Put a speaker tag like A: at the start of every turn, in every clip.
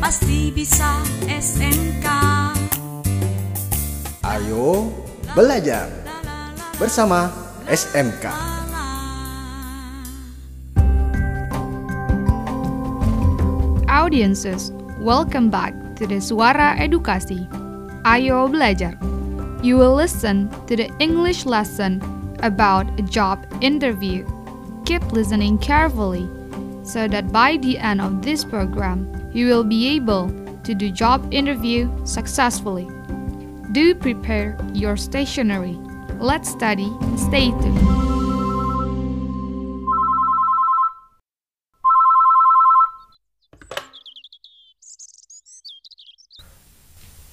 A: pasti bisa SMK.
B: Ayo belajar bersama SMK.
C: Audiences, welcome back to the Suara Edukasi. Ayo belajar. You will listen to the English lesson about a job interview. Keep listening carefully so that by the end of this program, you will be able to do job interview successfully. Do prepare your stationery. Let's study. Stay tuned.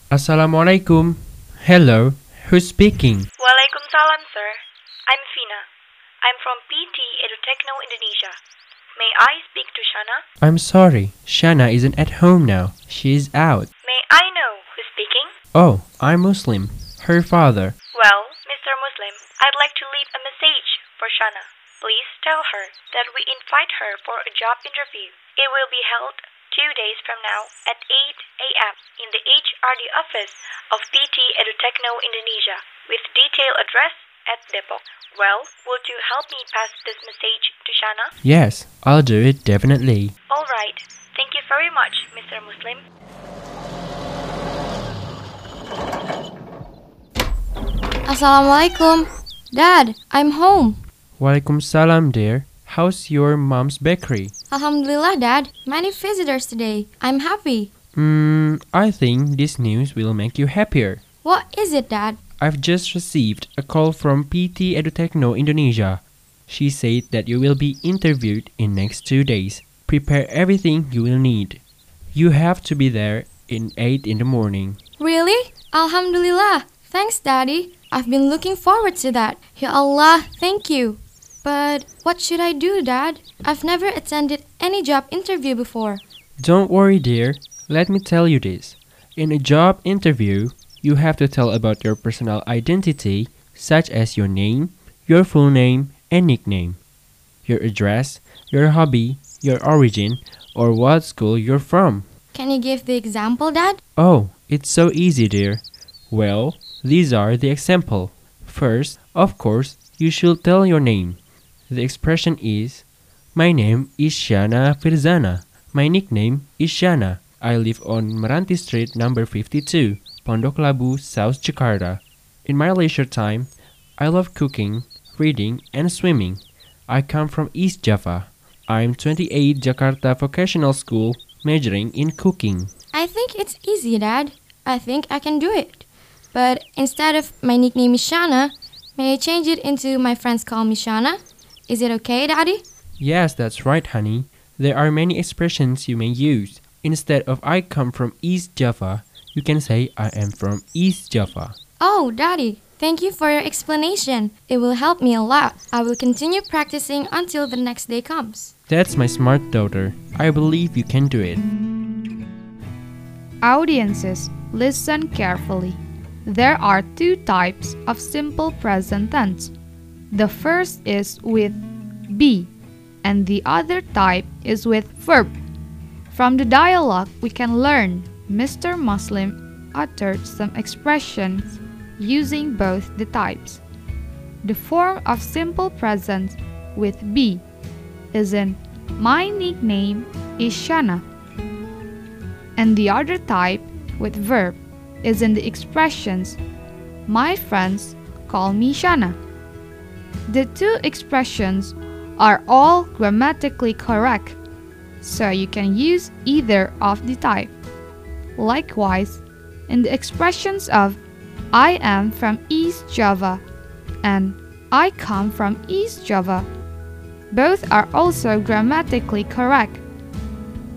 D: Assalamualaikum. Hello, who's speaking?
E: Waalaikumsalam, sir. I'm Fina. I'm from PT Edutechno Indonesia. May I speak to Shana?
D: I'm sorry, Shana isn't at home now. She's out.
E: May I know who's speaking?
D: Oh, I'm Muslim. Her father.
E: Well, Mr. Muslim, I'd like to leave a message for Shana. Please tell her that we invite her for a job interview. It will be held two days from now at 8 a.m. in the HRD office of PT Edutechno Indonesia with detailed address at Depok. Well, would you help me pass this message to Shana?
D: Yes, I'll do it definitely.
E: All right. Thank you very much, Mr. Muslim.
F: Assalamualaikum. Dad, I'm home.
D: Waalaikumsalam, dear. How's your mom's bakery?
F: Alhamdulillah, Dad. Many visitors today. I'm happy.
D: Hmm, I think this news will make you happier.
F: What is it, Dad?
D: I've just received a call from PT Edutechno Indonesia. She said that you will be interviewed in next two days. Prepare everything you will need. You have to be there in 8 in the morning.
F: Really? Alhamdulillah. Thanks, Daddy. I've been looking forward to that. Ya Allah, thank you. But what should I do, Dad? I've never attended any job interview before.
D: Don't worry, dear. Let me tell you this. In a job interview, you have to tell about your personal identity, such as your name, your full name, and nickname, your address, your hobby, your origin, or what school you're from.
F: Can you give the example, Dad?
D: Oh, it's so easy, dear. Well, these are the example. First, of course, you should tell your name. The expression is My name is Shana Firzana. My nickname is Shana. I live on Meranti Street number 52, Pondok Labu, South Jakarta. In my leisure time, I love cooking, reading, and swimming. I come from East Java. I'm 28 Jakarta Vocational School, majoring in cooking.
F: I think it's easy, Dad. I think I can do it. But instead of my nickname is Shana, may I change it into my friends call me Shana? Is it okay, Daddy?
D: Yes, that's right, honey. There are many expressions you may use. Instead of I come from East Java, you can say I am from East Java.
F: Oh, Daddy, thank you for your explanation. It will help me a lot. I will continue practicing until the next day comes.
D: That's my smart daughter. I believe you can do it.
C: Audiences, listen carefully. There are two types of simple present tense. The first is with be, and the other type is with verb. From the dialogue, we can learn Mr. Muslim uttered some expressions using both the types. The form of simple present with be is in My nickname is Shana. And the other type with verb is in the expressions My friends call me Shana. The two expressions are all grammatically correct, so you can use either of the type. Likewise, in the expressions of I am from East Java and I come from East Java, both are also grammatically correct.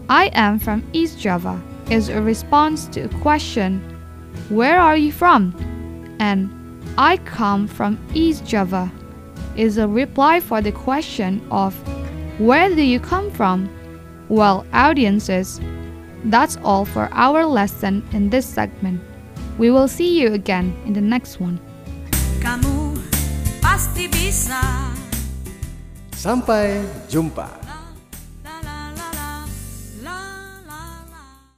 C: I am from East Java is a response to a question, Where are you from? And I come from East Java is a reply for the question of Where do you come from? Well, audiences, that's all for our lesson in this segment. We will see you again in the next one.
A: Kamu pasti bisa.
B: Sampai jumpa.